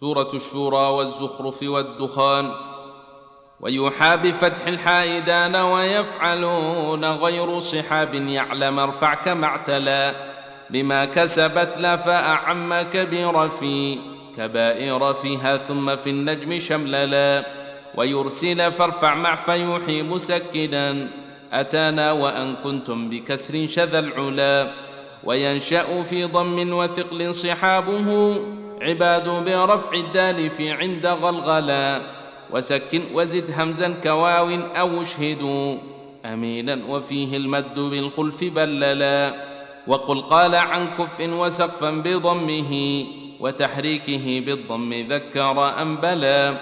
سورة الشورى والزخرف والدخان ويوحى بفتح الحائدان ويفعلون غير صحاب يعلم ارفع كما اعتلى بما كسبت لا فأعم كبير في كبائر فيها ثم في النجم شمللا ويرسل فارفع مع فيوحي مسكنا أتانا وأن كنتم بكسر شذا العلا وينشأ في ضم وثقل صحابه عباد برفع الدال في عند غلغلا وسكن وزد همزا كواو أو اشهدوا أمينا وفيه المد بالخلف بللا وقل قال عن كف وسقفا بضمه. وتحريكه بالضم ذكر أنبلا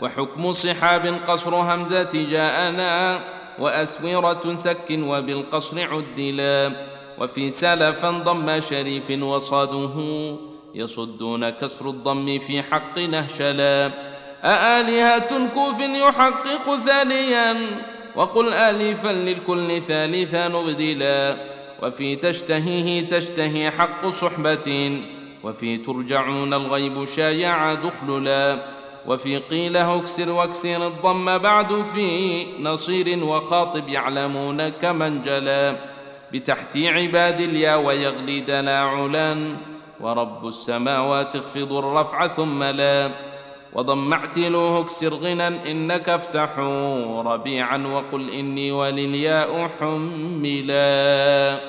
وحكم صحاب قصر همزة جاءنا. وأسورة سك وبالقصر عدلا. وفي سلفا ضم شريف وصاده. يصدون كسر الضم في حق نهشلا. أآلهة كوف يحقق ثانيا. وقل آلفا للكل ثالثا نبدلا. وفي تشتهيه تشتهي حق صحبة. وفي ترجعون الغيب شايع دخللا. وفي قيل اكسر واكسر الضم بعد في نصير وخاطب يعلمون كمن جلا. بتحتي عباد اليا ويغلي دنا علا ورب السماوات اخفض الرفع ثم لا. وضم اعتلوه اكسر غنى إنك افتحوا ربيعا وقل إني وللياء حملا.